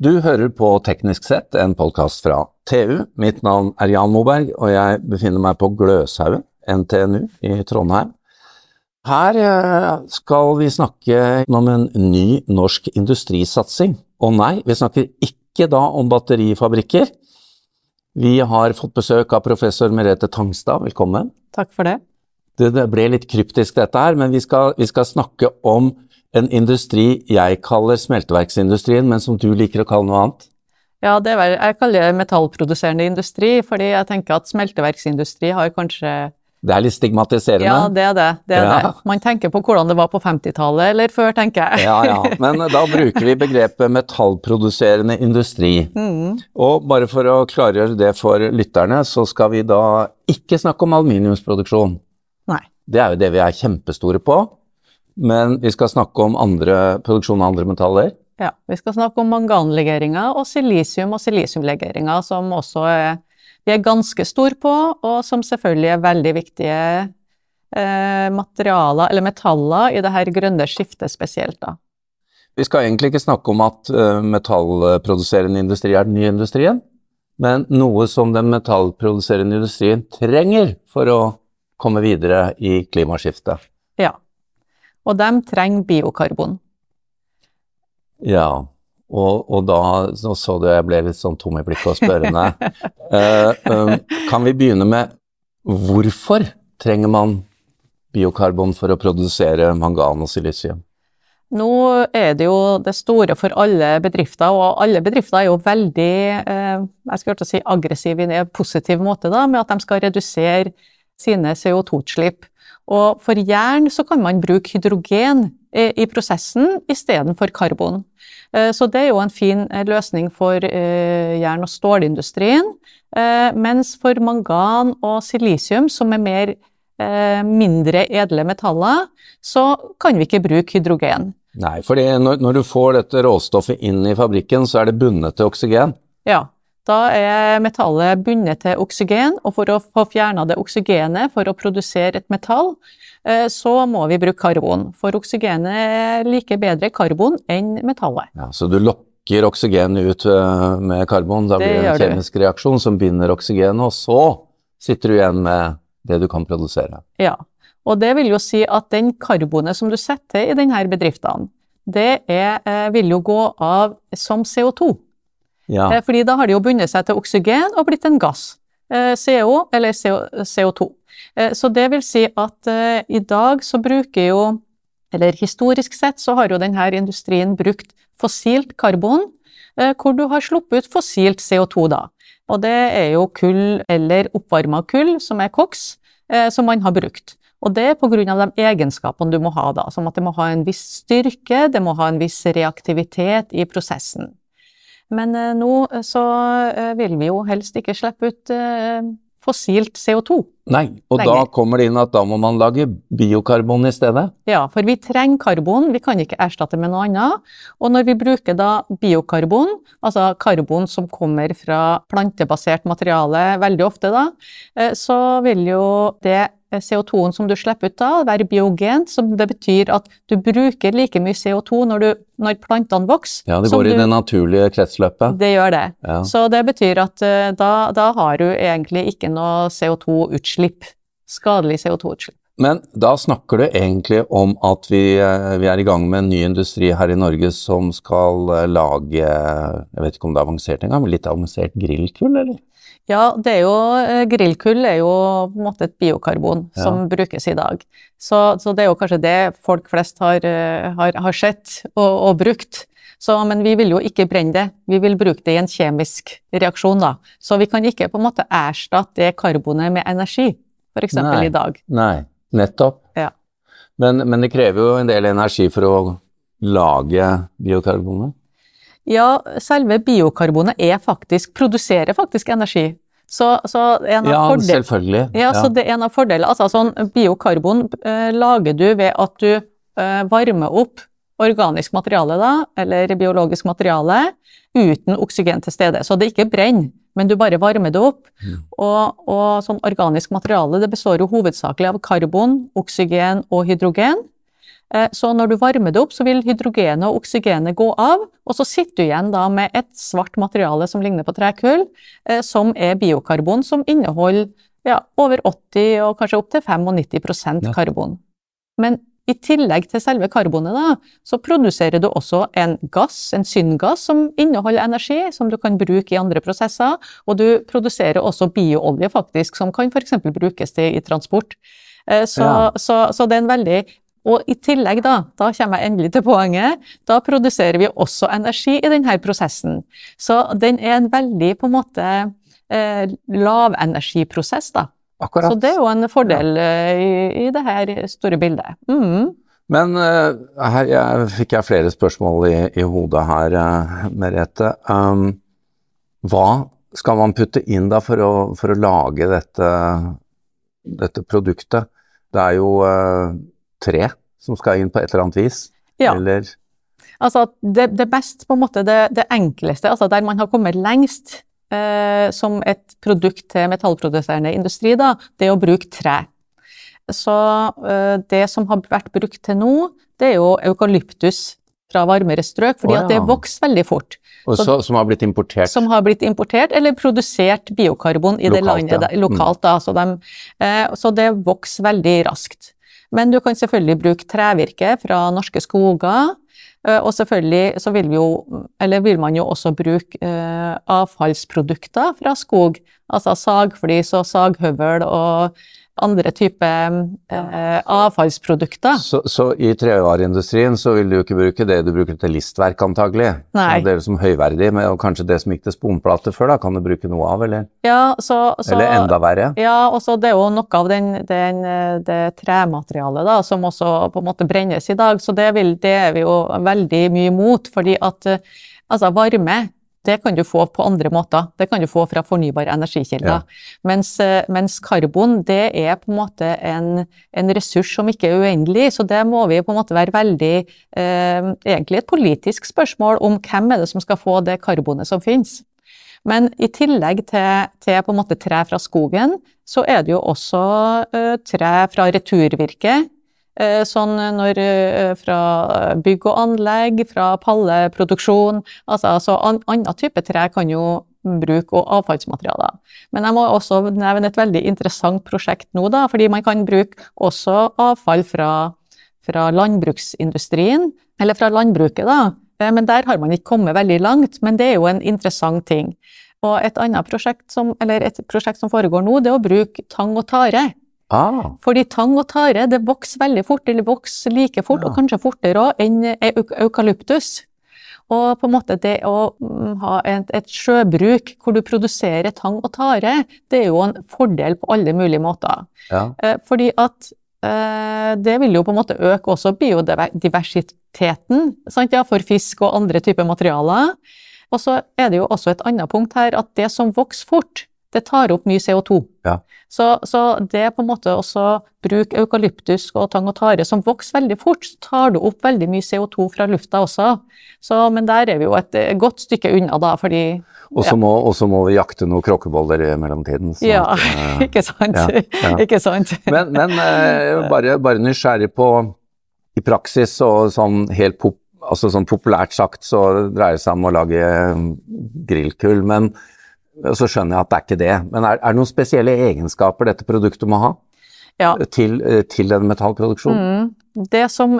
Du hører på Teknisk sett, en podkast fra TU. Mitt navn er Jan Moberg, og jeg befinner meg på Gløshaugen, NTNU i Trondheim. Her eh, skal vi snakke om en ny norsk industrisatsing. Og nei, vi snakker ikke da om batterifabrikker. Vi har fått besøk av professor Merete Tangstad, velkommen. Takk for det. Det, det ble litt kryptisk dette her, men vi skal, vi skal snakke om en industri jeg kaller smelteverksindustrien, men som du liker å kalle noe annet? Ja, det er, jeg kaller det metallproduserende industri, fordi jeg tenker at smelteverksindustri har kanskje Det er litt stigmatiserende? Ja, det er det. det, er ja. det. Man tenker på hvordan det var på 50-tallet eller før, tenker jeg. ja, ja. Men da bruker vi begrepet metallproduserende industri. Mm. Og bare for å klargjøre det for lytterne, så skal vi da ikke snakke om aluminiumsproduksjon. Nei. Det er jo det vi er kjempestore på. Men vi skal snakke om andre, produksjon av andre metaller? Ja, vi skal snakke om manganlegeringer og silisium og silisiumlegeringer, som også er, vi er ganske store på, og som selvfølgelig er veldig viktige eh, materialer, eller metaller, i det her grønne skiftet spesielt. da. Vi skal egentlig ikke snakke om at uh, metallproduserende industri er den nye industrien, men noe som den metallproduserende industrien trenger for å komme videre i klimaskiftet. Ja, og de trenger biokarbon. Ja, og, og da Nå så du jeg ble litt sånn tom i blikket og spørrende. uh, um, kan vi begynne med hvorfor trenger man biokarbon for å produsere mangan og silisium? Nå er det jo det store for alle bedrifter, og alle bedrifter er jo veldig eh, jeg skal si aggressive i en positiv måte, da, med at de skal redusere sine CO2-utslipp. Og for jern så kan man bruke hydrogen i prosessen istedenfor karbon. Eh, så det er jo en fin eh, løsning for eh, jern- og stålindustrien. Mens for mangan og silisium, som er mer mindre edle metaller, så kan vi ikke bruke hydrogen. Nei, for når, når, du får dette råstoffet inn i fabrikken, så er det bundet til oksygen? Ja, da er metallet bundet til oksygen, og for å få fjerna det oksygenet for å produsere et metall, eh, så må vi bruke karbon. For oksygenet liker bedre karbon enn metallet. Ja, Så du lokker oksygenet ut eh, med karbon, da blir det en kjemisk du. reaksjon som binder oksygenet, og så sitter du igjen med det du kan produsere. Ja, og det vil jo si at den karbonet som du setter i denne bedriftene, det er, eh, vil jo gå av som CO2. Ja. Eh, fordi da har de jo bundet seg til oksygen og blitt en gass. Eh, CO eller CO2. Eh, så det vil si at i dag så bruker jo Eller historisk sett så har jo denne industrien brukt fossilt karbon, hvor du har sluppet ut fossilt CO2 da. Og det er jo kull eller oppvarma kull, som er koks, som man har brukt. Og det er pga. de egenskapene du må ha da, som at det må ha en viss styrke, det må ha en viss reaktivitet i prosessen. Men eh, nå eh, så eh, vil vi jo helst ikke slippe ut fossilt CO2. Nei, og lenger. da kommer det inn at da må man lage biokarbon i stedet? Ja, for vi trenger karbon, vi kan ikke erstatte med noe annet. Og når vi bruker da biokarbon, altså karbon som kommer fra plantebasert materiale veldig ofte da, så vil jo det CO2-en som du slipper ut da, være biogent, som det betyr at du bruker like mye CO2 når, du, når plantene vokser. Ja, det går i det naturlige kretsløpet. Det gjør det. Ja. Så det betyr at uh, da, da, har du egentlig ikke noe CO2-utslipp. Skadelig CO2-utslipp. Men da snakker du egentlig om at vi, eh, vi, er i gang med en ny industri her i Norge som skal eh, lage Jeg vet ikke om det er avansert engang, men litt avansert grillkull, eller? Ja, det er jo, eh, grillkull er jo på en måte et biokarbon ja. som brukes i dag. Så, så, det er jo kanskje det folk flest har, eh, har, har sett og, og brukt. Så, men vi vil jo ikke brenne det, vi vil bruke det i en kjemisk reaksjon. da. Så vi kan ikke på en måte erstatte det karbonet med energi, f.eks. i dag. Nei, nettopp. Ja. Men, men det krever jo en del energi for å lage biokarbonet? Ja, selve biokarbonet faktisk, produserer faktisk energi. Så, så en av ja, fordel... selvfølgelig. Ja, ja, så det er en av fordelene. Altså, sånn, biokarbon eh, lager du ved at du eh, varmer opp organisk materiale, da, eller biologisk materiale, uten oksygen til stede. Så det ikke brenner, men du bare varmer det opp. Mm. Og, og sånn organisk materiale det består jo hovedsakelig av karbon, oksygen og hydrogen. Eh, så når du varmer det opp, så vil hydrogenet og oksygenet gå av, og så sitter du igjen da med et svart materiale som ligner på trekull, eh, som er biokarbon, som inneholder ja, over 80 og kanskje opptil 95% karbon. Men i tillegg til selve karbonet, da, så produserer du også en gass, en syngass, som inneholder energi, som du kan bruke i andre prosesser. Og du produserer også bioolje, faktisk, som kan f.eks. brukes til i transport. Eh, så, ja. så, så, det er en veldig og i tillegg, da, da kommer jeg endelig til poenget, da produserer vi også energi i denne prosessen. Så den er en veldig på en måte eh, lavenergiprosess, da. Akkurat. Så det er jo en fordel ja. Eh, i, i, det her store bildet. Mm. Men uh, her jeg, fikk jeg flere spørsmål i, i hodet her, uh, Merete. Um, hva skal man putte inn da for å, for å lage dette, dette, produktet? Det er jo uh, tre som skal inn på et eller annet vis. Ja. Eller Altså, det, det best, på en måte, det, det enkleste, altså der man har kommet lengst, eh, som et produkt til metallproduserende industri, da, det er å bruke tre. Så eh, det som har vært brukt til nå, det er jo eukalyptus fra varmere strøk, fordi oh, ja. at det vokser veldig fort. Og så, som har blitt importert? Som har blitt importert, eller produsert biokarbon i lokalt, det landet ja. mm. lokalt. Da, så, de, eh, så det vokser veldig raskt. Men du kan selvfølgelig bruke trevirke fra norske skoger. Eh, og selvfølgelig så vil, vi jo, vil man jo også bruke eh, avfallsprodukter fra skog. Altså sagflis og saghøvel og andre typer eh, avfallsprodukter. Så, så i trevareindustrien så vil du jo ikke bruke det du bruker til listverk, antagelig? Nei. Det er som høyverdig, men kanskje det som gikk til sponplate før, da, kan du bruke noe av, eller? Ja, så, så, eller enda verre? Ja, og så det er jo noe av den, den, det trematerialet da, som også på en måte brennes i dag, så det, vil, det er vi jo veldig mye imot, fordi at altså varme det kan du få på andre måter. Det kan du få fra fornybare energikilder. Ja. Mens, eh, mens, karbon det er på en måte en, en, ressurs som ikke er uendelig, så det må vi på en måte være veldig eh, Egentlig et politisk spørsmål om hvem er det som skal få det karbonet som finnes. Men i tillegg til, til på en måte tre fra skogen, så er det jo også eh, tre fra returvirke Eh, sånn når, eh, fra bygg og anlegg, fra palleproduksjon. Altså, altså annen type tre kan jo bruke og avfallsmaterialer. Men jeg må også nevne et veldig interessant prosjekt nå, da, fordi man kan bruke også avfall fra, fra landbruksindustrien, eller fra landbruket, da. Eh, men der har man ikke kommet veldig langt, men det er jo en interessant ting. Og et annet prosjekt som, eller et prosjekt som foregår nå, det er å bruke tang og tare Ah. Fordi tang og tare det vokser veldig fort, eller vokser like fort, ja. og kanskje fortere òg, enn eukalyptus. Og på en måte det å mm, ha et, et, sjøbruk hvor du produserer tang og tare, det er jo en fordel på alle mulige måter. Ja. Eh, fordi at eh, det vil jo på en måte øke også biodiversiteten sant, ja, for fisk og andre typer materialer. Og så er det jo også et annet punkt her, at det som vokser fort, det tar opp mye CO2. Ja. Så, så, det på en måte også bruk eukalyptus og tang og tare som vokser veldig fort, så tar du opp veldig mye CO2 fra lufta også. Så, men der er vi jo et godt stykke unna, da, fordi Og så ja. må, må, vi jakte noen kråkeboller i mellomtiden. Så ja, at, uh, ikke sant. Ja, ikke sant. men, men uh, bare, bare, nysgjerrig på i praksis og sånn helt pop, altså sånn populært sagt så dreier det seg om å lage grillkull. men så skjønner jeg at det er ikke det. Men er, er det noen spesielle egenskaper dette produktet må ha ja. til, eh, til den metallproduksjonen? Mm. Det som,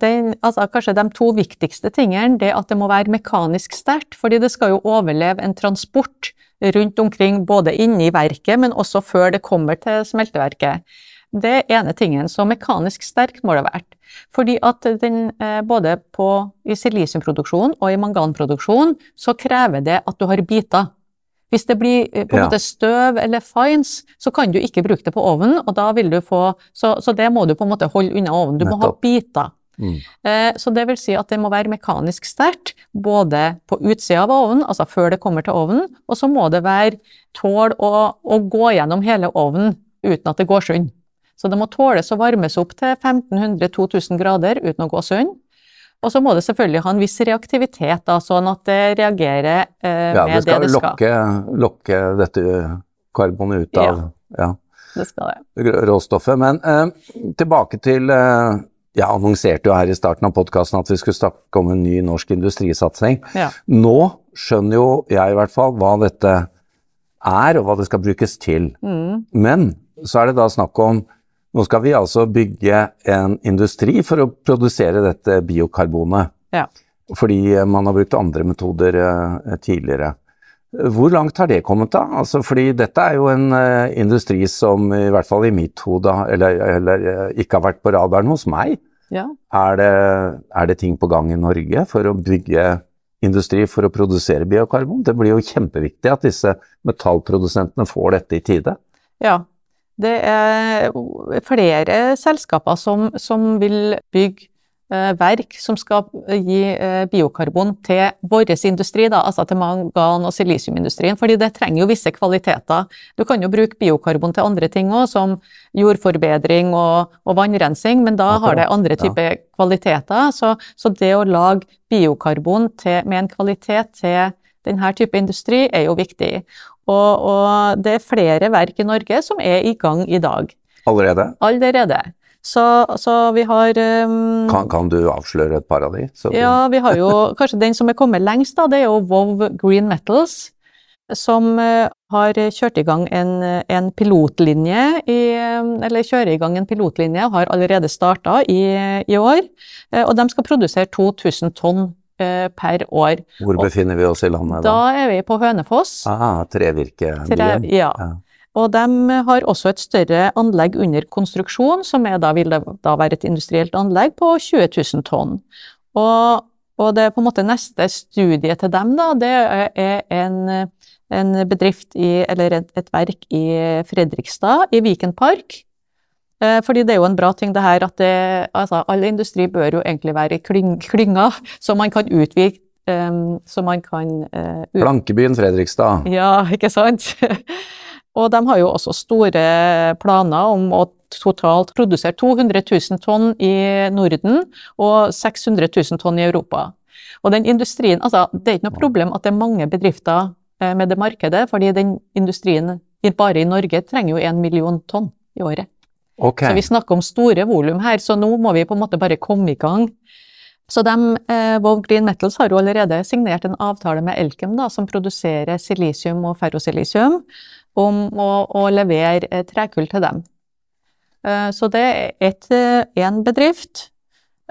det, altså kanskje de to viktigste tingene, det at det må være mekanisk sterkt. fordi det skal jo overleve en transport rundt omkring, både inni i verket, men også før det kommer til smelteverket. Det er ene tingen. Så mekanisk sterkt må det ha vært. Fordi at den, eh, både på, i silisiumproduksjon og i manganproduksjon, så krever det at du har biter. Hvis det blir eh, på en måte støv eller fines, så kan du ikke bruke det på ovnen, og da vil du få Så, så det må du på en måte holde unna ovnen. Du Nettopp. må ha biter. Mm. Eh, så det vil si at det må være mekanisk sterkt, både på utsida av ovnen, altså før det kommer til ovnen, og så må det være tåle å, å, gå gjennom hele ovnen uten at det går sund. Så det må tåles å varmes opp til 1500-2000 grader uten å gå sund. Og så må det selvfølgelig ha en viss reaktivitet, da, sånn at det reagerer eh, ja, med det det skal. Ja, det skal lokke dette karbonet ut av ja, det skal det. råstoffet. Men eh, tilbake til, eh, jeg annonserte jo her i starten av podkasten at vi skulle snakke om en ny norsk industrisatsing. Ja. Nå skjønner jo jeg i hvert fall hva dette er, og hva det skal brukes til. Mm. Men så er det da snakk om Nå skal vi altså bygge en industri for å produsere dette biokarbonet. Ja. Fordi man har brukt andre metoder eh, tidligere. Hvor langt har det kommet da? Altså, fordi dette er jo en uh, industri som i hvert fall i mitt hode, eller, eller ikke har vært på radaren hos meg. Ja. Er, det, er, det, ting på gang i Norge for å bygge industri for å produsere biokarbon? Det blir jo kjempeviktig at disse metallprodusentene får dette i tide. Ja, det er flere selskaper som, som vil bygge Eh, verk som skal gi eh, biokarbon til vår industri, da, altså til mangan- og silisiumindustrien, fordi det trenger jo visse kvaliteter. Du kan jo bruke biokarbon til andre ting òg, som jordforbedring og, og, vannrensing, men da har det andre typer ja. kvaliteter. Så, så, det å lage biokarbon til, med en kvalitet til denne type industri er jo viktig. Og, og det er flere verk i Norge som er i gang i dag. Allerede? Allerede. Så, så vi har um, kan, kan, du avsløre et par av de? ja, vi har jo kanskje den som er kommet lengst, da, det er jo Vov Green Metals. Som uh, har kjørt i gang en, en, pilotlinje i, Eller kjører i gang en pilotlinje, har allerede starta i, i, år. Uh, og de skal produsere 2000 tonn per år. Hvor befinner vi oss i landet da? Da er vi på Hønefoss. Ah, trevirkebyen. Tre, ja. ja. Og de har også et større anlegg under konstruksjon, som da, vil da være et industrielt anlegg på 20 000 tonn. Og, og det på en måte neste studie til dem, da, det er en, en bedrift i, eller et, et, verk i Fredrikstad, i Viken Park. Eh, fordi det er jo en bra ting det her at det, altså, all industri bør jo egentlig være i klyng, klynger, så man kan utvide um, så man kan uh, Blankebyen Fredrikstad. Ja, ikke sant? Og de har jo også store planer om å totalt produsere 200 000 tonn i Norden og 600 000 tonn i Europa. Og den industrien, altså Det er ikke noe problem at det er mange bedrifter eh, med det markedet, fordi den industrien bare i Norge trenger jo en million tonn i året. Okay. Så vi snakker om store volum her, så nå må vi på en måte bare komme i gang. Så de, eh, Vov Green Metals har jo allerede signert en avtale med Elkem, da, som produserer silisium og ferrosilisium om å, å levere eh, trekull til dem. Eh, så det er én eh, bedrift.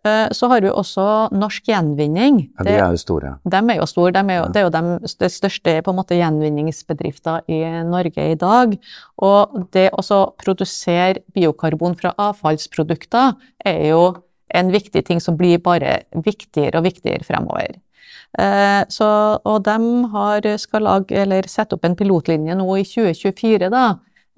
Så har vi også Norsk Gjenvinning. Ja, De er jo store. De er jo store. De er jo, det er jo de, de største måte, gjenvinningsbedrifter i Norge i dag. Og det å produsere biokarbon fra avfallsprodukter er jo en viktig ting som blir bare viktigere og viktigere fremover. Eh, så, og de har, skal lage, eller sette opp en pilotlinje nå i 2024 da,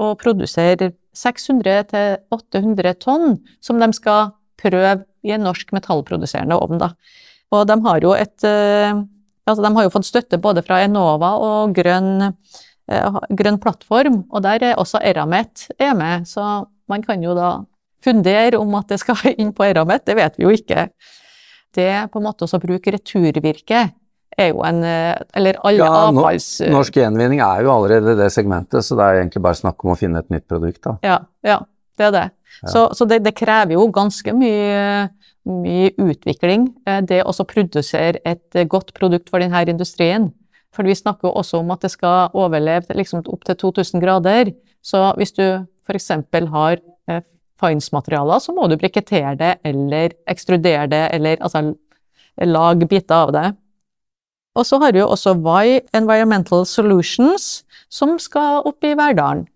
og produsere 600-800 tonn som de skal prøve i en norsk metallproduserende ovn. Da. Og de har jo et eh, altså de har jo fått støtte både fra Enova og Grønn, eh, grønn plattform, og der er også Eramet er med, så man kan jo da fundere om at det skal inn på Eramet, det vet vi jo ikke det på en måte å bruke returvirke er jo en eh, Eller alle ja, avfalls... Norsk gjenvinning er jo allerede det segmentet, så det er egentlig bare snakk om å finne et nytt produkt, da. Ja, ja er. Ja. Så, så det, det, krever jo ganske mye, mye utvikling, eh, det å produsere et godt produkt for denne industrien. For vi snakker jo også om at det skal overleve liksom opp til 2000 grader. Så hvis du f.eks. har eh, fines-materialer, så må du brikettere det eller ekstrudere det, eller altså lage biter av det. Og så har vi jo også Y Environmental Solutions, som skal opp i Verdalen.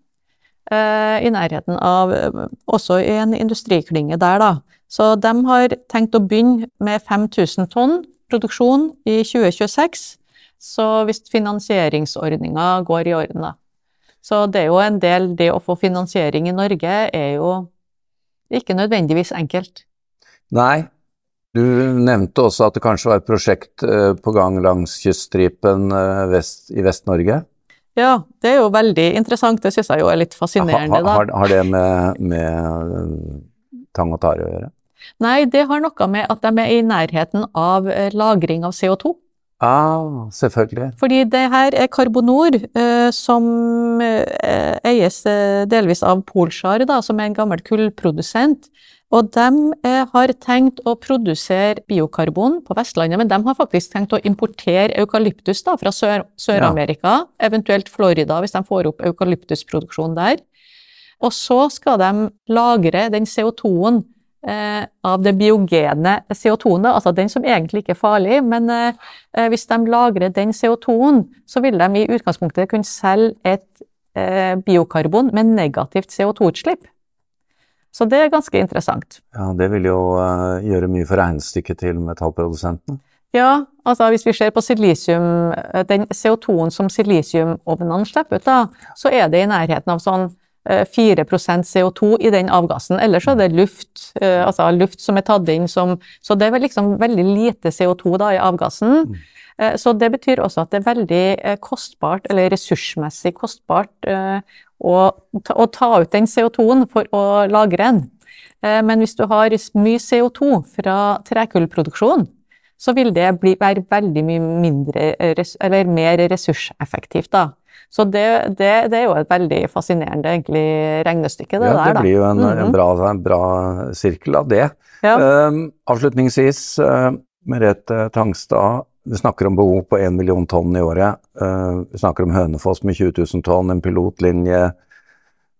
Eh, I nærheten av Også i en industriklynge der, da. Så de har tenkt å begynne med 5000 tonn produksjon i 2026. Så hvis finansieringsordninga går i orden, da. Så det er jo en del Det å få finansiering i Norge er jo ikke nødvendigvis enkelt. Nei. Du nevnte også at det kanskje var et prosjekt eh, på gang langs kyststripen eh, vest, i Vest-Norge? Ja, det er jo veldig interessant. Det syns jeg jo er litt fascinerende. da. har, har, det med, med eh, tang og tare å gjøre? Nei, det har noe med at de er i nærheten av lagring av CO2. Ah, selvfølgelig. Fordi det her er Karbonor, eh, som eh, eies eh, delvis av Polskar, da, som er en gammel kullprodusent. Og de eh, har tenkt å produsere biokarbon på Vestlandet, men de har faktisk tenkt å importere eukalyptus da, fra Sør-Amerika, ja. eventuelt Florida, hvis de får opp eukalyptusproduksjon der. Og så skal de lagre den CO2-en eh, av det biogene CO2-en, altså den som egentlig ikke er farlig, men eh, eh hvis de lagrer den CO2-en, så vil de i utgangspunktet kunne selge et eh, biokarbon med negativt CO2-utslipp. Så det er ganske interessant. Ja, Det vil jo uh, gjøre mye for regnestykket til metallprodusentene. Ja, altså hvis vi ser på silisium, eh, den CO2-en som silisiumovnene slipper ut, da, så er det i nærheten av sånn 4 eh, CO2 i den avgassen. Ellers er det luft, altså luft som er tatt inn som Så det er vel liksom veldig lite CO2 da i avgassen. Mm. Så det betyr også at det er veldig kostbart, eller ressursmessig kostbart, å, å ta ut den CO2-en for å lagre den. Eh, men hvis du har mye CO2 fra trekullproduksjon, så vil det bli, være veldig mye mindre, eller mer ressurseffektivt. da. Så det, det, det, er jo et veldig fascinerende egentlig, regnestykke, det ja, der. Det blir jo en, mm -hmm. en, bra, en, bra, sirkel av det. Ja. Um, avslutningsvis, uh, Merete Tangstad, vi snakker om behov på 1 million tonn i året. Uh, vi snakker om Hønefoss med 20 000 tonn, en pilotlinje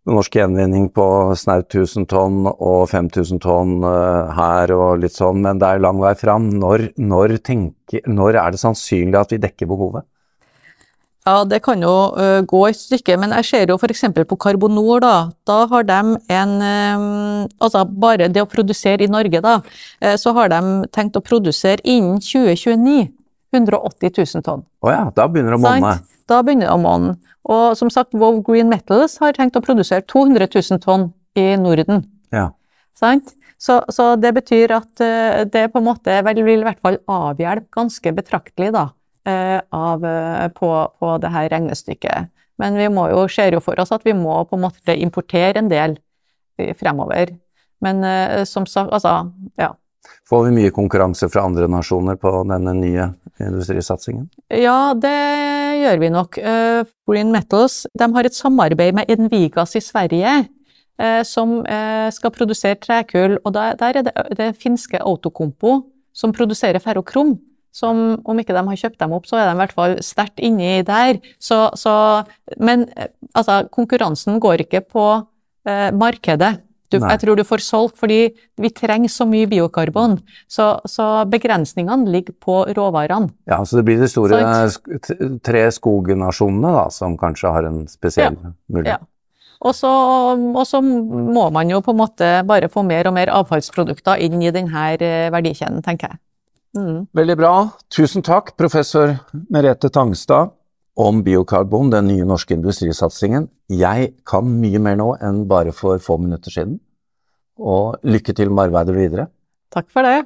norsk gjenvinning på snaut 1000 tonn og 5000 tonn uh, her og litt sånn, men det er lang vei fram. Når, når, tenker, når er det sannsynlig at vi dekker behovet? Ja, det kan jo uh, gå et stykke, men jeg ser jo f.eks. på Carbonor, da. Da har de en um, Altså bare det å produsere i Norge, da, uh, så har de tenkt å produsere innen 2029 180 000 tonn. Å oh ja, da begynner det å monne. Da begynner det å monne. Og som sagt, Vove Green Metals har tenkt å produsere 200 000 tonn i Norden. Ja. Sant? Så, så, det betyr at det på en måte vel, vil i hvert fall avhjelpe ganske betraktelig da, av, uh, på, på det her regnestykket. Men vi må jo, ser jo for oss at vi må på en måte importere en del fremover. Men som sagt, altså, ja. Får vi mye konkurranse fra andre nasjoner på denne nye industrisatsingen? Ja, det gjør vi nok. Green Metals de har et samarbeid med Envigas i Sverige. Som skal produsere trekull, og der, der er det, det finske Autokompo som produserer ferrokrom. Som om ikke de har kjøpt dem opp, så er de i hvert fall sterkt inni der. Så, så, men altså, konkurransen går ikke på markedet. Du, jeg tror du får solgt, fordi vi trenger så mye biokarbon. Så, så begrensningene ligger på råvarene. Ja, så det blir de store tre skognasjonene da, som kanskje har en spesiell ja. mulighet. Ja. Og så, og så, må man jo på en måte bare få mer og mer avfallsprodukter inn i denne eh, verdikjeden, tenker jeg. Mm. Veldig bra. Tusen takk, professor Merete Tangstad om biokarbon, den nye norske industrisatsingen. Jeg kan mye mer nå enn bare for få minutter siden. Og lykke til med arbeidet videre. Takk for det.